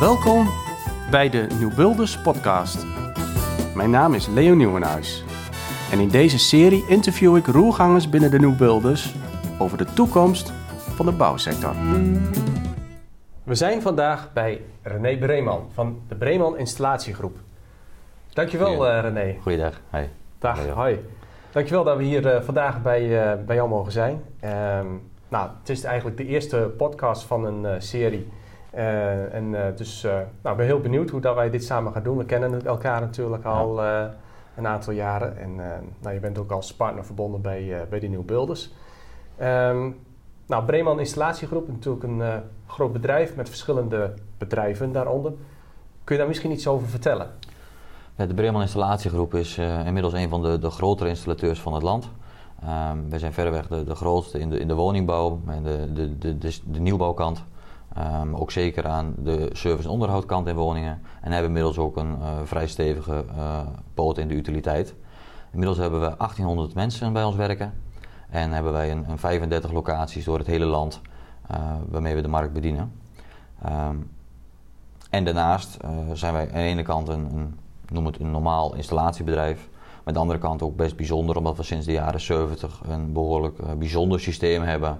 Welkom bij de Nieuw Builders podcast. Mijn naam is Leo Nieuwenhuis. En in deze serie interview ik roergangers binnen de Nieuw Builders over de toekomst van de bouwsector. We zijn vandaag bij René Breeman van de Breeman Installatiegroep. Dankjewel Goeie- eh René. Goeiedag. Hi. Dag, hoi. Dankjewel dat we hier eh, vandaag bij, eh, bij jou mogen zijn. Ehm, nou, het is eigenlijk de eerste podcast van een eh, serie. Eh, en eh, dus nou, ik ben heel benieuwd hoe dat wij dit samen gaan doen. We kennen elkaar natuurlijk al een aantal jaren. En nou, je bent ook als partner verbonden bij, bij de Nieuw Builders. Ehm, nou, Breeman Installatiegroep is natuurlijk een groot bedrijf met verschillende bedrijven daaronder. Kun je daar misschien iets over vertellen? Ja, de Breeman Installatiegroep is inmiddels een van de, de grotere installateurs van het land. Ehm wij zijn verreweg de, de grootste in de, in de woningbouw en de, de, de, de, nieuwbouwkant. Ehm, ook zeker aan de service- en onderhoudkant in woningen. En hebben inmiddels ook een eh, vrij stevige eh poot in de utiliteit. Inmiddels hebben we 1800 mensen bij ons werken. En hebben wij een, een 35 locaties door het hele land eh, waarmee we de markt bedienen. Ehm, en daarnaast zijn wij aan de ene kant een, een, noem het een normaal installatiebedrijf. Maar de andere kant ook best bijzonder, omdat we sinds de jaren 70 een behoorlijk eh, bijzonder systeem hebben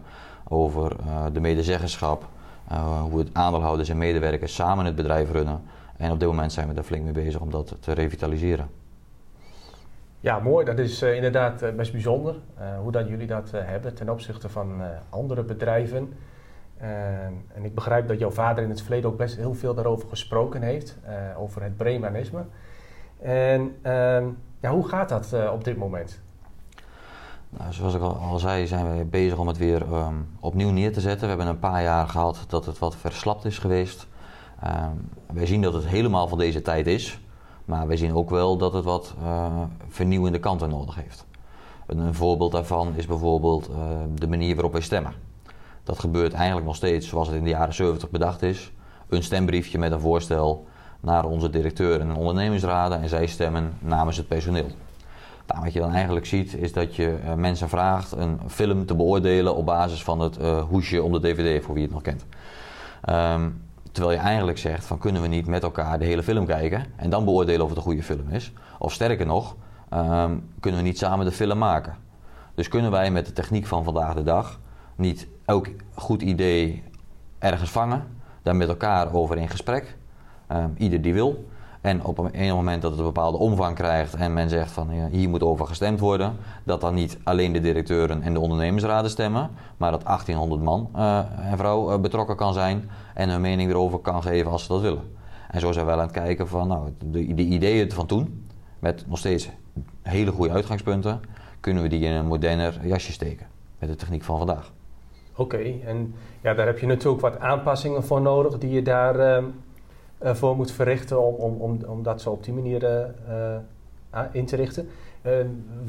over eh, de medezeggenschap. eh, hoe het aandeelhouders en medewerkers samen het bedrijf runnen. En op dit moment zijn we daar flink mee bezig om dat te revitaliseren. Ja, mooi. Dat is inderdaad best bijzonder hoe dat jullie dat hebben ten opzichte van andere bedrijven. En ik begrijp dat jouw vader in het verleden ook best heel veel daarover gesproken heeft, over het Bremanisme. En ehm, hoe gaat dat eh, op dit moment? Nou, zoals ik al, zei, zijn wij bezig om het weer ehm, opnieuw neer te zetten. We hebben een paar jaar gehad dat het wat verslapt is geweest. Ehm, wij zien dat het helemaal van deze tijd is. Maar wij zien ook wel dat het wat eh, vernieuwende kanten nodig heeft. Een, een voorbeeld daarvan is bijvoorbeeld eh, de manier waarop wij stemmen. Dat gebeurt eigenlijk nog steeds zoals het in de jaren 70 bedacht is. Een stembriefje met een voorstel naar onze directeur en ondernemingsraden en zij stemmen namens het personeel. Nou, wat je dan eigenlijk ziet is dat je eh, mensen vraagt een film te beoordelen op basis van het eh, hoesje om de dvd, voor wie het nog kent. Ehm, terwijl je eigenlijk zegt van kunnen we niet met elkaar de hele film kijken en dan beoordelen of het een goede film is. Of sterker nog, ehm, kunnen we niet samen de film maken. Dus kunnen wij met de techniek van vandaag de dag niet elk goed idee ergens vangen, daar met elkaar over in gesprek, ehm, ieder die wil. En op een, moment dat het een bepaalde omvang krijgt en men zegt van ja, hier moet over gestemd worden, dat dan niet alleen de directeuren en de ondernemingsraden stemmen, maar dat 1800 man eh, en vrouw eh, betrokken kan zijn en hun mening erover kan geven als ze dat willen. En zo zijn we wel aan het kijken van nou, de, de ideeën van toen, met nog steeds hele goede uitgangspunten, kunnen we die in een moderner jasje steken met de techniek van vandaag. Oké, en ja, daar heb je natuurlijk wat aanpassingen voor nodig die je daar ehm, eh, voor moet verrichten om, om, om, om dat zo op die manier eh, eh, in te richten.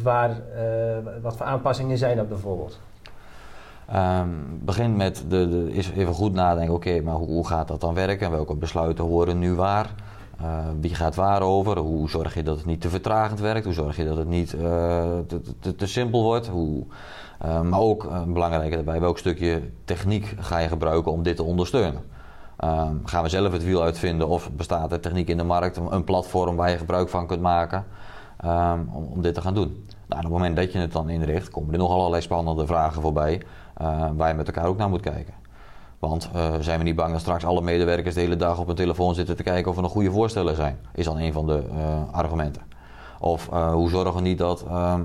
Waar, eh, wat voor aanpassingen zijn dat bijvoorbeeld? Ehm, begin met de, de, is even goed nadenken, oké, maar hoe, hoe gaat dat dan werken? Welke besluiten horen nu waar? Wie gaat waar over? Hoe zorg je dat het niet te vertragend werkt? Hoe zorg je dat het niet te, te, te simpel wordt? Hoe, maar ook, uh, belangrijk daarbij, welk stukje techniek ga je gebruiken om dit te ondersteunen? Ehm, gaan we zelf het wiel uitvinden of bestaat er techniek in de markt, een platform waar je gebruik van kunt maken ehm, om, dit te gaan doen? Nou, op het moment dat je het dan inricht, komen er nog allerlei spannende vragen voorbij uh, waar je met elkaar ook naar moet kijken. Want uh, zijn we niet bang dat straks alle medewerkers de hele dag op hun telefoon zitten te kijken of er nog goede voorstellen zijn? Is dan een van de uh, argumenten. Of uh, hoe zorgen we niet dat ehm,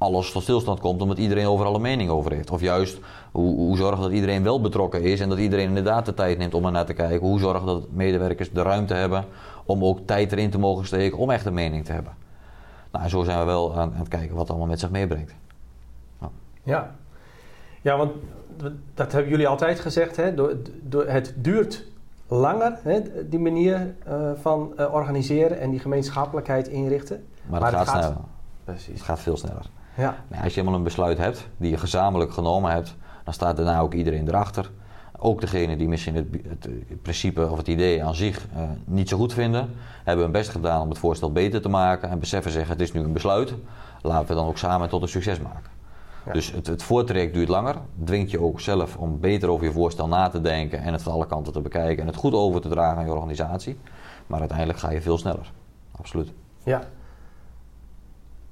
alles tot stilstand komt omdat iedereen overal een mening over heeft? Of juist hoe, hoe zorgen dat iedereen wel betrokken is en dat iedereen inderdaad de tijd neemt om er naar te kijken? Hoe zorgen dat medewerkers de ruimte hebben om ook tijd erin te mogen steken om echt een mening te hebben? Nou, zo zijn we wel aan, aan het kijken wat het allemaal met zich meebrengt. Nou. Ja. Ja, want dat hebben jullie altijd gezegd. Hè? Door, door, het duurt langer, hè? die manier uh, van uh, organiseren en die gemeenschappelijkheid inrichten. Maar, maar het, gaat, gaat sneller. Precies. Het gaat veel sneller. Ja. Nou, als je helemaal een besluit hebt, die je gezamenlijk genomen hebt, dan staat daarna ook iedereen erachter. Ook degene die misschien het, het, principe of het idee aan zich uh, niet zo goed vinden, hebben hun best gedaan om het voorstel beter te maken en beseffen zeggen het is nu een besluit, laten we dan ook samen tot een succes maken. Ja. Dus het, het voortraject duurt langer, dwingt je ook zelf om beter over je voorstel na te denken en het van alle kanten te bekijken en het goed over te dragen aan je organisatie. Maar uiteindelijk ga je veel sneller. Absoluut. Ja.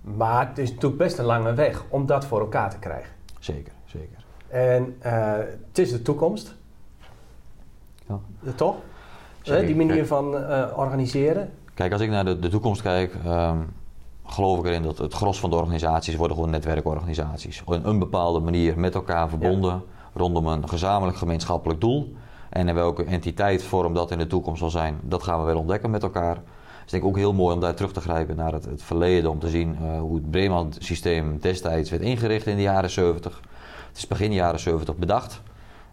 Maar het is natuurlijk best een lange weg om dat voor elkaar te krijgen. Zeker, zeker. En eh, het is de toekomst. Ja. Toch? Zeker. Eh, die manier Kijk. van eh, organiseren. Kijk, als ik naar de, de toekomst kijk, ehm, geloof ik erin dat het gros van de organisaties worden gewoon netwerkorganisaties. Op een bepaalde manier met elkaar verbonden rondom een gezamenlijk gemeenschappelijk doel. En in welke entiteitsvorm dat in de toekomst zal zijn, dat gaan we wel ontdekken met elkaar. Is denk ik ook heel mooi om daar terug te grijpen naar het, het verleden, om te zien eh, hoe het Breeman-systeem destijds werd ingericht in de jaren 70. Het is begin jaren 70 bedacht,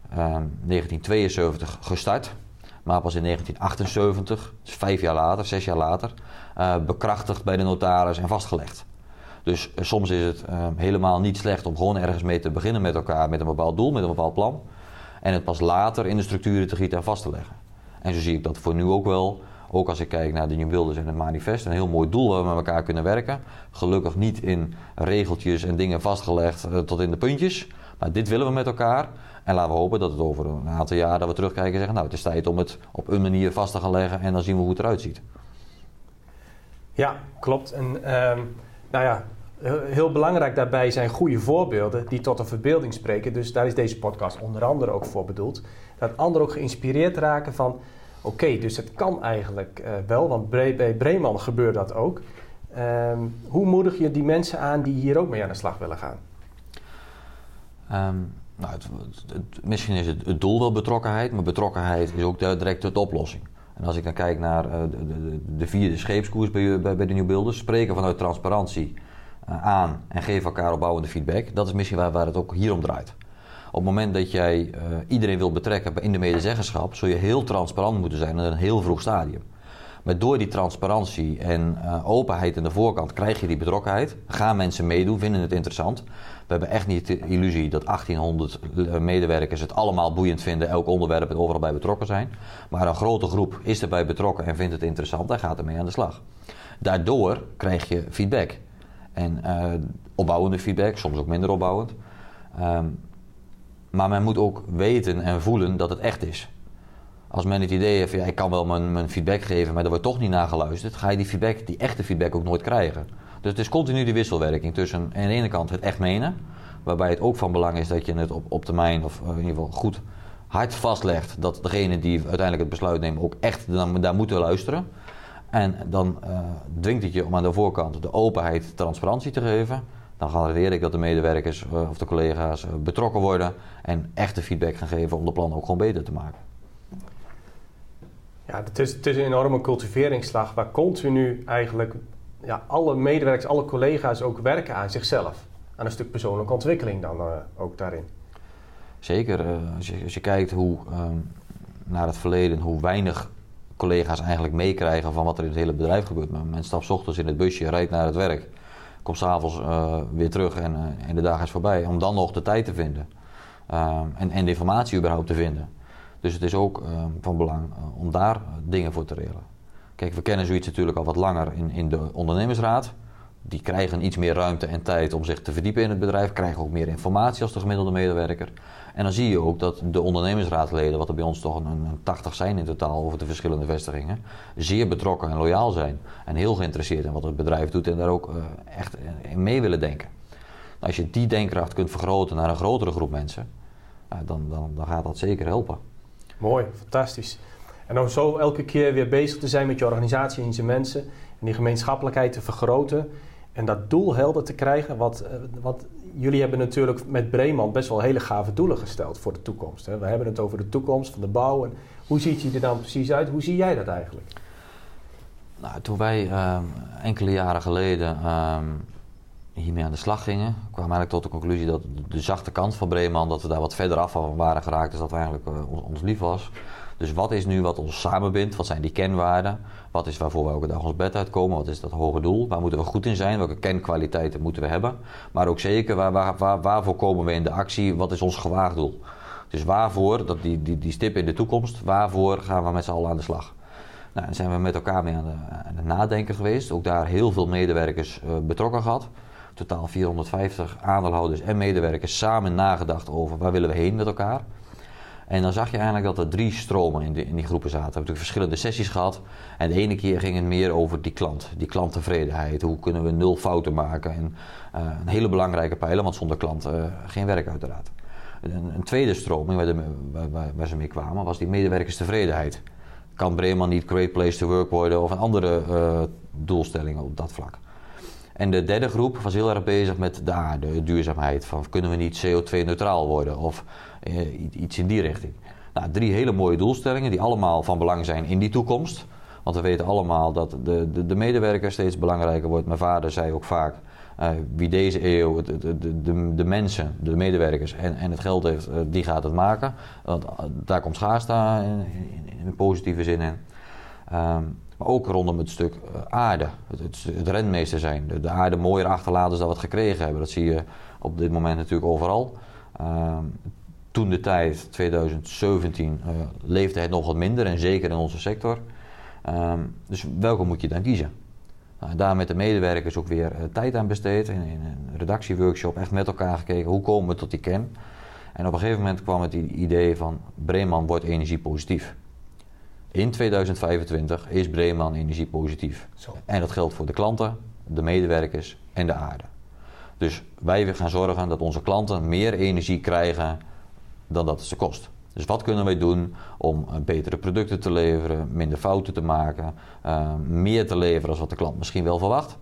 ehm, 1972 gestart. Maar pas in 1978, dus vijf jaar later, zes jaar later, eh, bekrachtigd bij de notaris en vastgelegd. Dus eh, soms is het eh, helemaal niet slecht om gewoon ergens mee te beginnen met elkaar, met een bepaald doel, met een bepaald plan. En het pas later in de structuren te gieten en vast te leggen. En zo zie ik dat voor nu ook wel. Ook als ik kijk naar de New Builders en het manifest, een heel mooi doel waar we met elkaar kunnen werken. Gelukkig niet in regeltjes en dingen vastgelegd eh, tot in de puntjes. Maar dit willen we met elkaar. En laten we hopen dat het over een aantal jaar dat we terugkijken en zeggen, nou het is tijd om het op een manier vast te gaan leggen en dan zien we hoe het eruit ziet. Ja, klopt. En ehm, nou ja, heel, heel belangrijk daarbij zijn goede voorbeelden die tot een verbeelding spreken. Dus daar is deze podcast onder andere ook voor bedoeld. Dat anderen ook geïnspireerd raken van, oké, dus het kan eigenlijk eh, wel, want Bre- bij Breeman gebeurt dat ook. Ehm, hoe moedig je die mensen aan die hier ook mee aan de slag willen gaan? Ehm, nou, het, misschien is het, het doel wel betrokkenheid, maar betrokkenheid is ook de, direct de oplossing. En als ik dan kijk naar eh, de, de, de vierde scheepskoers bij, bij, bij de New Builders, spreken vanuit transparantie eh, aan en geven elkaar opbouwende feedback, dat is misschien waar, waar het ook hier om draait. Op het moment dat jij eh, iedereen wilt betrekken in de medezeggenschap, zul je heel transparant moeten zijn in een heel vroeg stadium. Maar door die transparantie en eh, openheid aan de voorkant krijg je die betrokkenheid. Gaan mensen meedoen, vinden het interessant. We hebben echt niet de illusie dat 1800 eh, medewerkers het allemaal boeiend vinden, elk onderwerp en overal bij betrokken zijn. Maar een grote groep is erbij betrokken en vindt het interessant en gaat ermee aan de slag. Daardoor krijg je feedback. En eh, opbouwende feedback, soms ook minder opbouwend. Ehm, maar men moet ook weten en voelen dat het echt is. Als men het idee heeft, ja, ik kan wel mijn, mijn feedback geven, maar er wordt toch niet naar geluisterd, ga je die feedback, die echte feedback ook nooit krijgen. Dus het is continu die wisselwerking tussen aan de ene kant het echt menen, waarbij het ook van belang is dat je het op, op termijn, of in ieder geval goed hard vastlegt, dat degene die uiteindelijk het besluit neemt ook echt daar moeten luisteren. En dan eh, dwingt het je om aan de voorkant de openheid, transparantie te geven. Dan garandeer ik dat de medewerkers eh, of de collega's eh, betrokken worden en echte feedback gaan geven om de plannen ook gewoon beter te maken. Ja, het is, het is een enorme cultiveringsslag waar continu eigenlijk ja, alle medewerkers, alle collega's ook werken aan zichzelf. Aan een stuk persoonlijke ontwikkeling dan eh, ook daarin. Zeker, als, je, als je kijkt hoe, ehm, naar het verleden, hoe weinig collega's eigenlijk meekrijgen van wat er in het hele bedrijf gebeurt. Maar men stapt ochtends in het busje, rijdt naar het werk, komt s'avonds avonds weer terug en, eh, en de dag is voorbij. Om dan nog de tijd te vinden Ehm, en, en de informatie überhaupt te vinden. Dus het is ook ehm, van belang eh, om daar dingen voor te regelen. Kijk, we kennen zoiets natuurlijk al wat langer in, in de ondernemersraad. Die krijgen iets meer ruimte en tijd om zich te verdiepen in het bedrijf, krijgen ook meer informatie als de gemiddelde medewerker. En dan zie je ook dat de ondernemersraadleden, wat er bij ons toch een, een 80 zijn in totaal over de verschillende vestigingen, zeer betrokken en loyaal zijn. En heel geïnteresseerd in wat het bedrijf doet en daar ook eh, echt in mee willen denken. Als je die denkkracht kunt vergroten naar een grotere groep mensen, ja, dan, dan, dan gaat dat zeker helpen. Mooi, fantastisch. En om zo elke keer weer bezig te zijn met je organisatie en je mensen en die gemeenschappelijkheid te vergroten en dat doel helder te krijgen. Wat, eh, wat jullie hebben natuurlijk met Breeman best wel hele gave doelen gesteld voor de toekomst. Hè? We hebben het over de toekomst van de bouw. En hoe ziet die er dan precies uit? Hoe zie jij dat eigenlijk? Nou, toen wij ehm, enkele jaren geleden ehm, hiermee aan de slag gingen, kwamen eigenlijk tot de conclusie dat de, zachte kant van Breeman, dat we daar wat verder af van waren geraakt, dus dat eigenlijk eh, ons lief was. Dus wat is nu wat ons samenbindt? Wat zijn die kenwaarden? Wat is waarvoor we elke dag ons bed uitkomen? Wat is dat hoge doel? Waar moeten we goed in zijn? Welke kenkwaliteiten moeten we hebben? Maar ook zeker, waar, waar, waar, waarvoor komen we in de actie? Wat is ons gewaagd doel? Dus waarvoor, dat die, die, die stip in de toekomst, waarvoor gaan we met z'n allen aan de slag? Nou, dan zijn we met elkaar mee aan, de, het nadenken geweest. Ook daar heel veel medewerkers uh, betrokken gehad. totaal 450 aandeelhouders en medewerkers samen nagedacht over waar willen we heen met elkaar. En dan zag je eigenlijk dat er drie stromen in, in die groepen zaten. We hebben natuurlijk verschillende sessies gehad. En de ene keer ging het meer over die klant, die klanttevredenheid. Hoe kunnen we nul fouten maken? En uh, een hele belangrijke pijler, want zonder klant uh, geen werk uiteraard. Een, een tweede stroming waar, de, waar, ze mee kwamen was die medewerkerstevredenheid. Kan Bremen niet Great Place to Work worden of een andere uh, doelstellingen op dat vlak. En de derde groep was heel erg bezig met de aarde, de duurzaamheid. Van kunnen we niet CO2-neutraal worden of uh, iets in die richting. Nou, drie hele mooie doelstellingen die allemaal van belang zijn in die toekomst. Want we weten allemaal dat de, de, de medewerker steeds belangrijker wordt. Mijn vader zei ook vaak, uh, wie deze eeuw de, de, mensen, de medewerkers en, en het geld heeft, uh, die gaat het maken. Want daar komt schaarste in, in, in, positieve zin in. Um, maar ook rondom het stuk uh, aarde, het, het, renmeester zijn. De, de, aarde mooier achterlaten dan we het gekregen hebben. Dat zie je op dit moment natuurlijk overal. Uh, toen de tijd, 2017, uh, leefde het nog wat minder en zeker in onze sector. Uh, dus welke moet je dan kiezen? Nou, daar met de medewerkers ook weer tijd aan besteed. In, in, een redactieworkshop echt met elkaar gekeken hoe komen we tot die kern. En op een gegeven moment kwam het idee van Breeman wordt energiepositief. In 2025 is Breeman energiepositief. Zo. En dat geldt voor de klanten, de medewerkers en de aarde. Dus wij gaan zorgen dat onze klanten meer energie krijgen dan dat het ze kost. Dus wat kunnen wij doen om betere producten te leveren, minder fouten te maken, uh, meer te leveren als wat de klant misschien wel verwacht?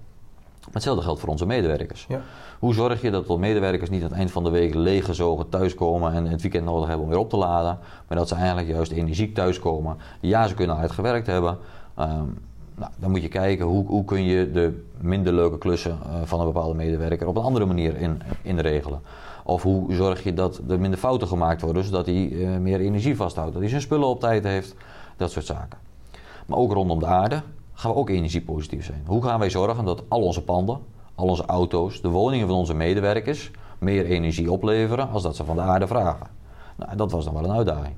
Hetzelfde geldt voor onze medewerkers. Ja. Hoe zorg je dat de medewerkers niet aan het eind van de week leeggezogen thuiskomen en het weekend nodig hebben om weer op te laden, maar dat ze eigenlijk juist energiek thuiskomen? Ja, ze kunnen uitgewerkt hebben. Um, nou, dan moet je kijken hoe, hoe kun je de minder leuke klussen uh, van een bepaalde medewerker op een andere manier in, inregelen. Of hoe zorg je dat er minder fouten gemaakt worden, zodat hij uh, meer energie vasthoudt, dat hij zijn spullen op tijd heeft, dat soort zaken. Maar ook rondom de aarde gaan we ook energiepositief zijn. Hoe gaan wij zorgen dat al onze panden, al onze auto's, de woningen van onze medewerkers meer energie opleveren als dat ze van de aarde vragen? Nou, dat was dan wel een uitdaging.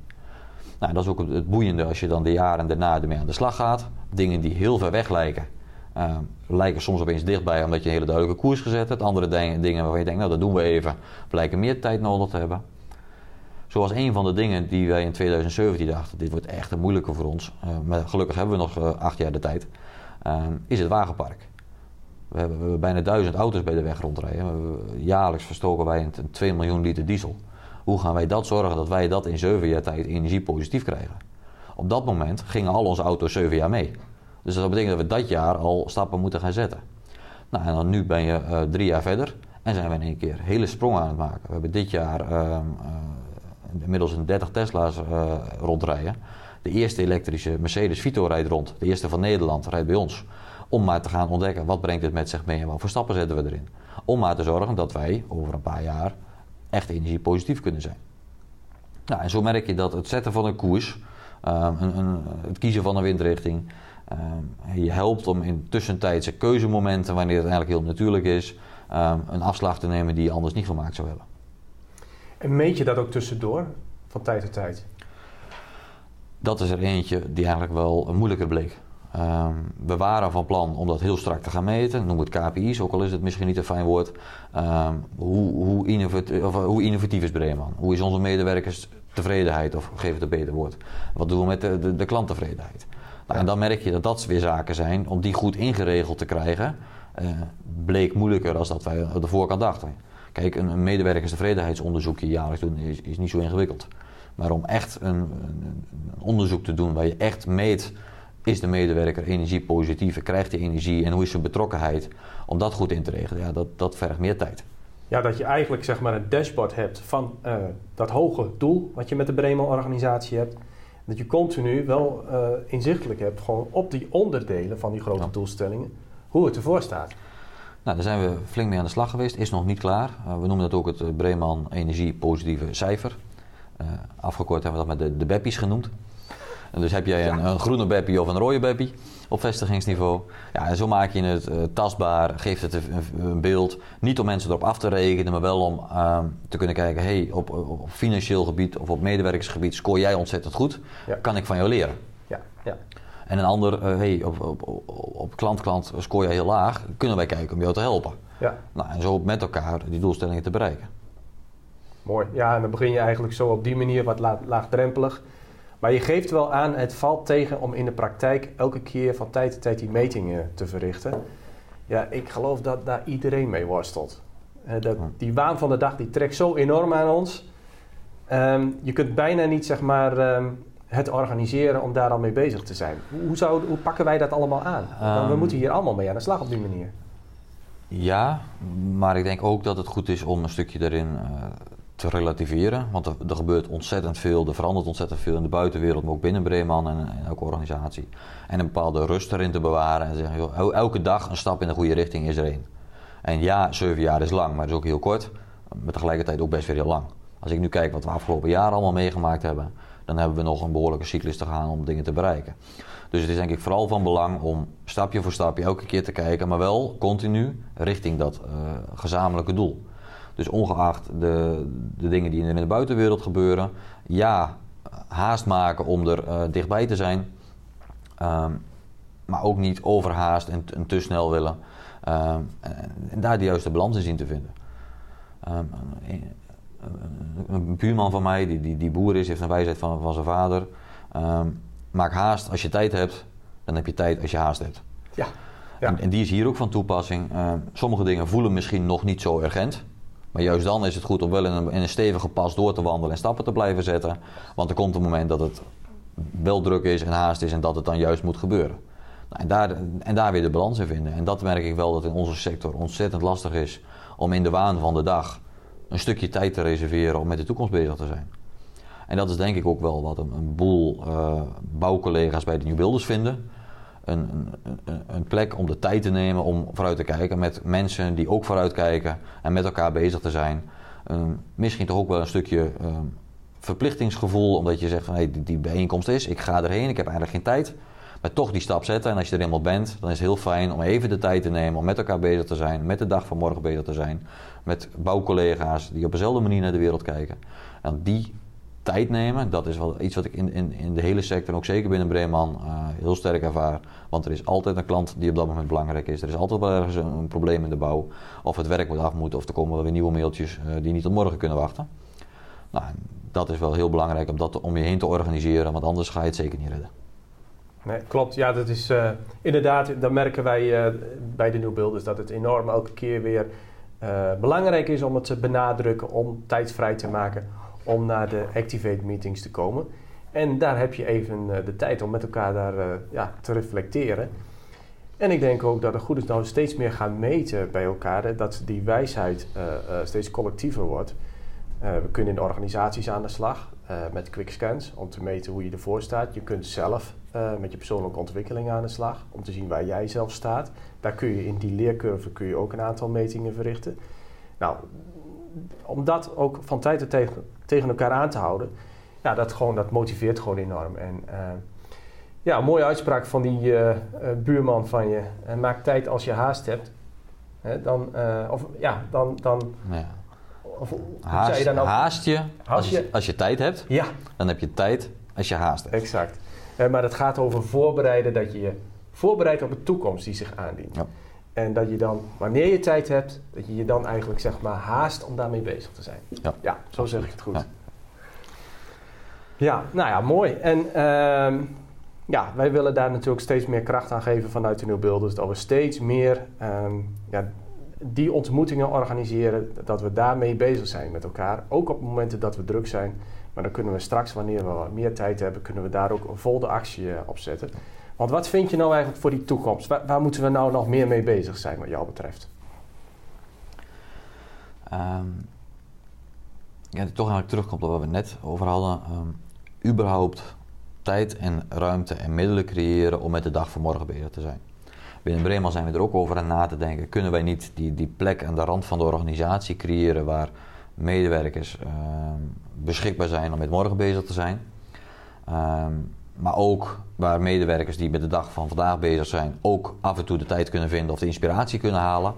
Nou, dat is ook het boeiende als je dan de jaren daarna ermee aan de slag gaat. Dingen die heel ver weg lijken, uh, lijken soms opeens dichtbij omdat je een hele duidelijke koers gezet hebt. Andere dingen, dingen waarvan je denkt, nou dat doen we even, blijken meer tijd nodig te hebben. Zoals een van de dingen die wij in 2017 dachten, dit wordt echt een moeilijke voor ons. Uh, maar gelukkig hebben we nog uh, acht jaar de tijd. Uh, is het wagenpark. We hebben, we bijna duizend auto's bij de weg rondrijden. Jaarlijks verstoken wij een 2 miljoen liter diesel. Hoe gaan wij dat zorgen dat wij dat in 7 jaar tijd energiepositief krijgen? Op dat moment gingen al onze auto's 7 jaar mee. Dus dat betekent dat we dat jaar al stappen moeten gaan zetten. Nou, en dan nu ben je uh, drie jaar verder en zijn we in één keer hele sprongen aan het maken. We hebben dit jaar uh, inmiddels een 30 Tesla's rondrijden. De eerste elektrische Mercedes Vito rijdt rond. De eerste van Nederland rijdt bij ons. Om maar te gaan ontdekken wat brengt het met zich mee en wat voor stappen zetten we erin. Om maar te zorgen dat wij over een paar jaar echt energiepositief kunnen zijn. Nou, en zo merk je dat het zetten van een koers, um, een, een, het kiezen van een windrichting, um, je helpt om in tussentijdse keuzemomenten, wanneer het eigenlijk heel natuurlijk is, um, een afslag te nemen die je anders niet gemaakt zou hebben. En meet je dat ook tussendoor, van tijd tot tijd? Dat is er eentje die eigenlijk wel moeilijker bleek. Um, we waren van plan om dat heel strak te gaan meten. Noem het KPI's, ook al is het misschien niet een fijn woord. Um, hoe, hoe, innovatief, of, hoe, is Breeman? Hoe is onze medewerkers tevredenheid? Of geef het een beter woord. Wat doen we met de, de, de klanttevredenheid? Nou, en dan merk je dat dat weer zaken zijn om die goed ingeregeld te krijgen. Uh, bleek moeilijker als dat wij op de voorkant dachten. Kijk, een, een medewerkerstevredenheidsonderzoekje jaarlijks doen is, is, niet zo ingewikkeld. Maar om echt een, een, een onderzoek te doen waar je echt meet is de medewerker energiepositief, krijgt hij energie en hoe is zijn betrokkenheid? Om dat goed in te regelen, ja, dat, dat vergt meer tijd. Ja, dat je eigenlijk zeg maar een dashboard hebt van uh, dat hoge doel wat je met de Bremen-organisatie hebt. Dat je continu wel uh, inzichtelijk hebt, gewoon op die onderdelen van die grote ja. doelstellingen, hoe het ervoor staat. Nou, daar zijn we flink mee aan de slag geweest. Is nog niet klaar. Uh, we noemen dat ook het Breeman Energie Positieve Cijfer. afgekort hebben we dat met de, de BEPI's genoemd. En dus heb jij een, een groene beppie of een rode beppie op vestigingsniveau. Ja, en zo maak je het uh, tastbaar, geeft het een, een, beeld. Niet om mensen erop af te rekenen, maar wel om uh, te kunnen kijken... hey, op, op, financieel gebied of op medewerkersgebied scoor jij ontzettend goed. Ja. Kan ik van jou leren? En een ander, uh, hey, op, op, op, op klant, klant scoor je heel laag, kunnen wij kijken om jou te helpen. Ja. Nou, en zo met elkaar die doelstellingen te bereiken. Mooi. Ja, en dan begin je eigenlijk zo op die manier wat laagdrempelig. Maar je geeft wel aan, het valt tegen om in de praktijk elke keer van tijd tot tijd die metingen te verrichten. Ja, ik geloof dat daar iedereen mee worstelt. Dat, die waan van de dag die trekt zo enorm aan ons. Ehm, je kunt bijna niet zeg maar, ehm, het organiseren om daar al mee bezig te zijn. Hoe, zou, hoe pakken wij dat allemaal aan? we um, moeten hier allemaal mee aan de slag op die manier. Ja, maar ik denk ook dat het goed is om een stukje daarin uh, te relativeren. Want er, er, gebeurt ontzettend veel, er verandert ontzettend veel in de buitenwereld, maar ook binnen Breeman en, en elke organisatie. En een bepaalde rust erin te bewaren en zeggen, joh, elke dag een stap in de goede richting is er één. En ja, zeven jaar is lang, maar het is ook heel kort, maar tegelijkertijd ook best weer heel lang. Als ik nu kijk wat we afgelopen jaar allemaal meegemaakt hebben, dan hebben we nog een behoorlijke cyclus te gaan om dingen te bereiken. Dus het is denk ik vooral van belang om stapje voor stapje elke keer te kijken, maar wel continu richting dat uh, gezamenlijke doel. Dus ongeacht de, de dingen die in de buitenwereld gebeuren, ja, haast maken om er uh, dichtbij te zijn, um, maar ook niet overhaast en, te snel willen. Um, en, daar de juiste balans in zien te vinden. Um, een buurman van mij, die, die, die boer is, heeft een wijsheid van, van zijn vader. Um, maak haast als je tijd hebt, dan heb je tijd als je haast hebt. Ja. ja. En, en, die is hier ook van toepassing. Um, sommige dingen voelen misschien nog niet zo urgent. Maar juist dan is het goed om wel in een, in een stevige pas door te wandelen en stappen te blijven zetten. Want er komt een moment dat het wel druk is en haast is en dat het dan juist moet gebeuren. Nou, en, daar, en daar weer de balans in vinden. En dat merk ik wel dat in onze sector ontzettend lastig is om in de waan van de dag een stukje tijd te reserveren om met de toekomst bezig te zijn. En dat is denk ik ook wel wat een, boel uh, bouwcollega's bij de New vinden. Een, een, een, plek om de tijd te nemen om vooruit te kijken met mensen die ook vooruit kijken en met elkaar bezig te zijn. Um, misschien toch ook wel een stukje um, verplichtingsgevoel, omdat je zegt van die bijeenkomst is, ik ga erheen, ik heb eigenlijk geen tijd. Maar toch die stap zetten en als je er eenmaal bent, dan is het heel fijn om even de tijd te nemen om met elkaar bezig te zijn, met de dag van morgen bezig te zijn met bouwcollega's die op dezelfde manier naar de wereld kijken. En die tijd nemen, dat is wel iets wat ik in, in, in de hele sector, en ook zeker binnen Breeman, uh, heel sterk ervaar. Want er is altijd een klant die op dat moment belangrijk is. Er is altijd wel ergens een, probleem in de bouw. Of het werk moet af of er komen weer nieuwe mailtjes uh, die niet tot morgen kunnen wachten. Nou, dat is wel heel belangrijk om dat om je heen te organiseren, want anders ga je het zeker niet redden. Nee, klopt. Ja, dat is uh, inderdaad, dan merken wij bij de nieuwbeelders dat het enorm elke keer weer uh, belangrijk is om het te benadrukken, om tijd vrij te maken om naar de Activate meetings te komen. En daar heb je even de tijd om met elkaar daar ja, te reflecteren. En ik denk ook dat het goed is dat we steeds meer gaan meten bij elkaar, dat die wijsheid steeds collectiever wordt. we kunnen in organisaties aan de slag met quickscans om te meten hoe je ervoor staat. Je kunt zelf met je persoonlijke ontwikkeling aan de slag om te zien waar jij zelf staat. Daar kun je in die leercurve kun je ook een aantal metingen verrichten. Nou, om dat ook van tijd tot tijd tegen elkaar aan te houden, ja, dat, gewoon, dat motiveert gewoon enorm. En uh, ja, een mooie uitspraak van die uh, uh, buurman van je. maak tijd als je haast hebt. Hè, dan, of ja, dan. dan ja. Of, haast, je dan ook, haast je, als je, als je tijd hebt, ja. dan heb je tijd als je haast hebt. Exact. Maar het gaat over voorbereiden dat je je voorbereidt op de toekomst die zich aandient. Ja. En dat je dan, wanneer je tijd hebt, dat je je dan eigenlijk zeg maar haast om daarmee bezig te zijn. Ja, ja zo zeg ik het goed. Ja, ja nou ja, mooi. En uh, ja, wij willen daar natuurlijk steeds meer kracht aan geven vanuit de Nieuwbeelders. Dat we steeds meer um, ja, die ontmoetingen organiseren, dat we daarmee bezig zijn met elkaar. Ook op momenten dat we druk zijn. Maar dan kunnen we straks, wanneer we meer tijd hebben, kunnen we daar ook vol de actie uh, op zetten. Want wat vind je nou eigenlijk voor die toekomst? Waar, moeten we nou nog meer mee bezig zijn wat jou betreft? Um, ja, toch eigenlijk terugkomt op wat we net over hadden. Um, überhaupt tijd en ruimte en middelen creëren om met de dag van morgen bezig te zijn. Binnen Bremen zijn we er ook over aan na te denken. Kunnen wij niet die, die plek aan de rand van de organisatie creëren waar medewerkers uh, beschikbaar zijn om met morgen bezig te zijn? Um, maar ook waar medewerkers die met de dag van vandaag bezig zijn, ook af en toe de tijd kunnen vinden of de inspiratie kunnen halen.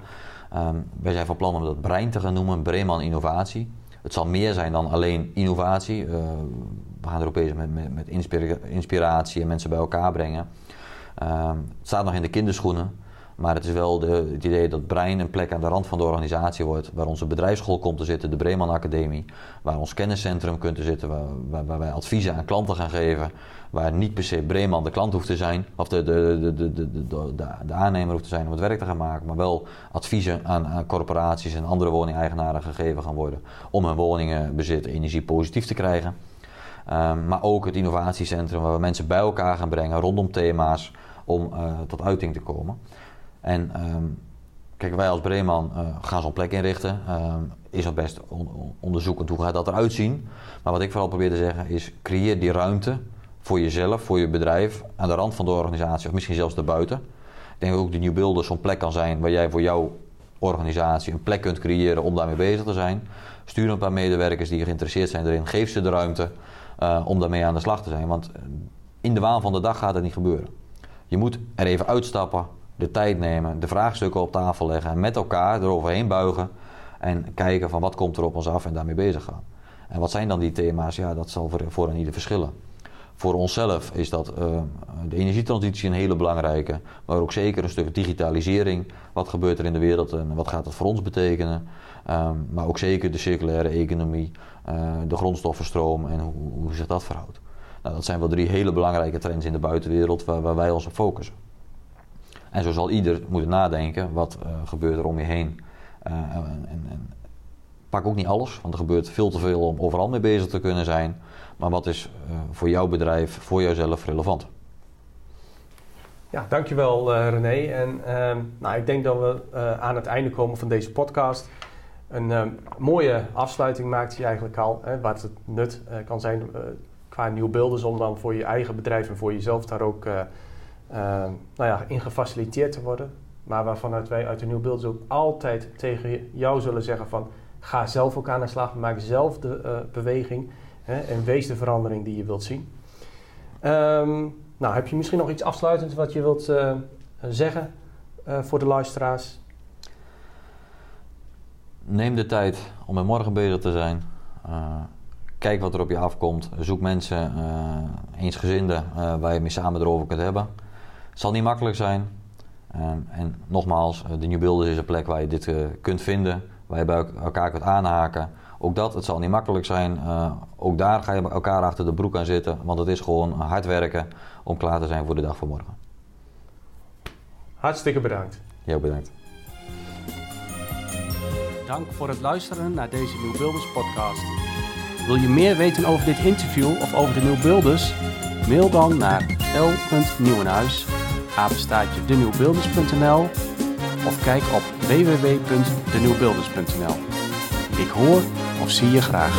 Um, wij zijn van plan om dat brein te gaan noemen, Breeman Innovatie. Het zal meer zijn dan alleen innovatie. Uh, we gaan erop bezig met, met, met inspiratie en mensen bij elkaar brengen. Ehm, het staat nog in de kinderschoenen. Maar het is wel het idee dat Brein een plek aan de rand van de organisatie wordt. Waar onze bedrijfsschool komt te zitten, de Breeman Academie. Waar ons kenniscentrum kunt te zitten, waar, waar, wij adviezen aan klanten gaan geven. Waar niet per se Breeman de klant hoeft te zijn, of de, de, de, de, de, de, de, aannemer hoeft te zijn om het werk te gaan maken. Maar wel adviezen aan, aan corporaties en andere woningeigenaren gegeven gaan worden. Om hun woningenbezit energie positief te krijgen. Um, maar ook het innovatiecentrum waar we mensen bij elkaar gaan brengen rondom thema's om uh, tot uiting te komen. En um, kijk, wij als Breeman uh, gaan zo'n plek inrichten. Um, is al best on onderzoekend hoe gaat dat eruit zien. Maar wat ik vooral probeer te zeggen is: creëer die ruimte voor jezelf, voor je bedrijf, aan de rand van de organisatie of misschien zelfs daarbuiten. Ik denk ook de New Builder zo'n plek kan zijn waar jij voor jouw organisatie een plek kunt creëren om daarmee bezig te zijn. Stuur een paar medewerkers die geïnteresseerd zijn erin, geef ze de ruimte uh, om daarmee aan de slag te zijn. Want in de waan van de dag gaat het niet gebeuren. Je moet er even uitstappen, de tijd nemen, de vraagstukken op tafel leggen en met elkaar eroverheen buigen en kijken van wat komt er op ons af en daarmee bezig gaan. En wat zijn dan die thema's? Ja, dat zal voor, voor een ieder verschillen. Voor onszelf is dat uh, de energietransitie een hele belangrijke, maar ook zeker een stuk digitalisering. Wat gebeurt er in de wereld en wat gaat dat voor ons betekenen? Um, maar ook zeker de circulaire economie, uh, de grondstoffenstroom en hoe, hoe zich dat verhoudt. Nou, dat zijn wel drie hele belangrijke trends in de buitenwereld waar, waar wij ons op focussen. En zo zal ieder moeten nadenken, wat uh, gebeurt er om je heen? Uh, en, en, pak ook niet alles, want er gebeurt veel te veel om overal mee bezig te kunnen zijn. Maar wat is uh, voor jouw bedrijf, voor jouzelf relevant? Ja, dankjewel uh, René. En uh, nou, ik denk dat we uh, aan het einde komen van deze podcast. Een uh, mooie afsluiting maakt hij eigenlijk al. Hè, wat het nut kan zijn qua nieuw beelders om dan voor je eigen bedrijf en voor jezelf daar ook nou ja, in gefaciliteerd te worden. Maar waarvan wij uit de nieuw beelders ook altijd tegen jou zullen zeggen van... ga zelf ook aan de slag, maak zelf de beweging... Hè, en wees de verandering die je wilt zien. Um, nou, heb je misschien nog iets afsluitends wat je wilt uh, zeggen uh, voor de luisteraars? Neem de tijd om met morgen bezig te zijn. Uh, kijk wat er op je afkomt. Zoek mensen, eensgezinden, waar je mee samen erover kunt hebben. Het zal niet makkelijk zijn. en nogmaals, de New Builders is een plek waar je dit kunt vinden. Waar je bij elkaar kunt aanhaken. Ook dat, het zal niet makkelijk zijn. Uh, ook daar ga je elkaar achter de broek aan zitten. Want het is gewoon hard werken om klaar te zijn voor de dag van morgen. Hartstikke bedankt. Jou bedankt. Dank voor het luisteren naar deze Nieuw Builders podcast. Wil je meer weten over dit interview of over de Nieuw Builders? Mail dan naar l.nieuwenhuis, apenstaatje denieuwbuilders.nl of kijk op www.denieuwbuilders.nl. Ik hoor of zie je graag.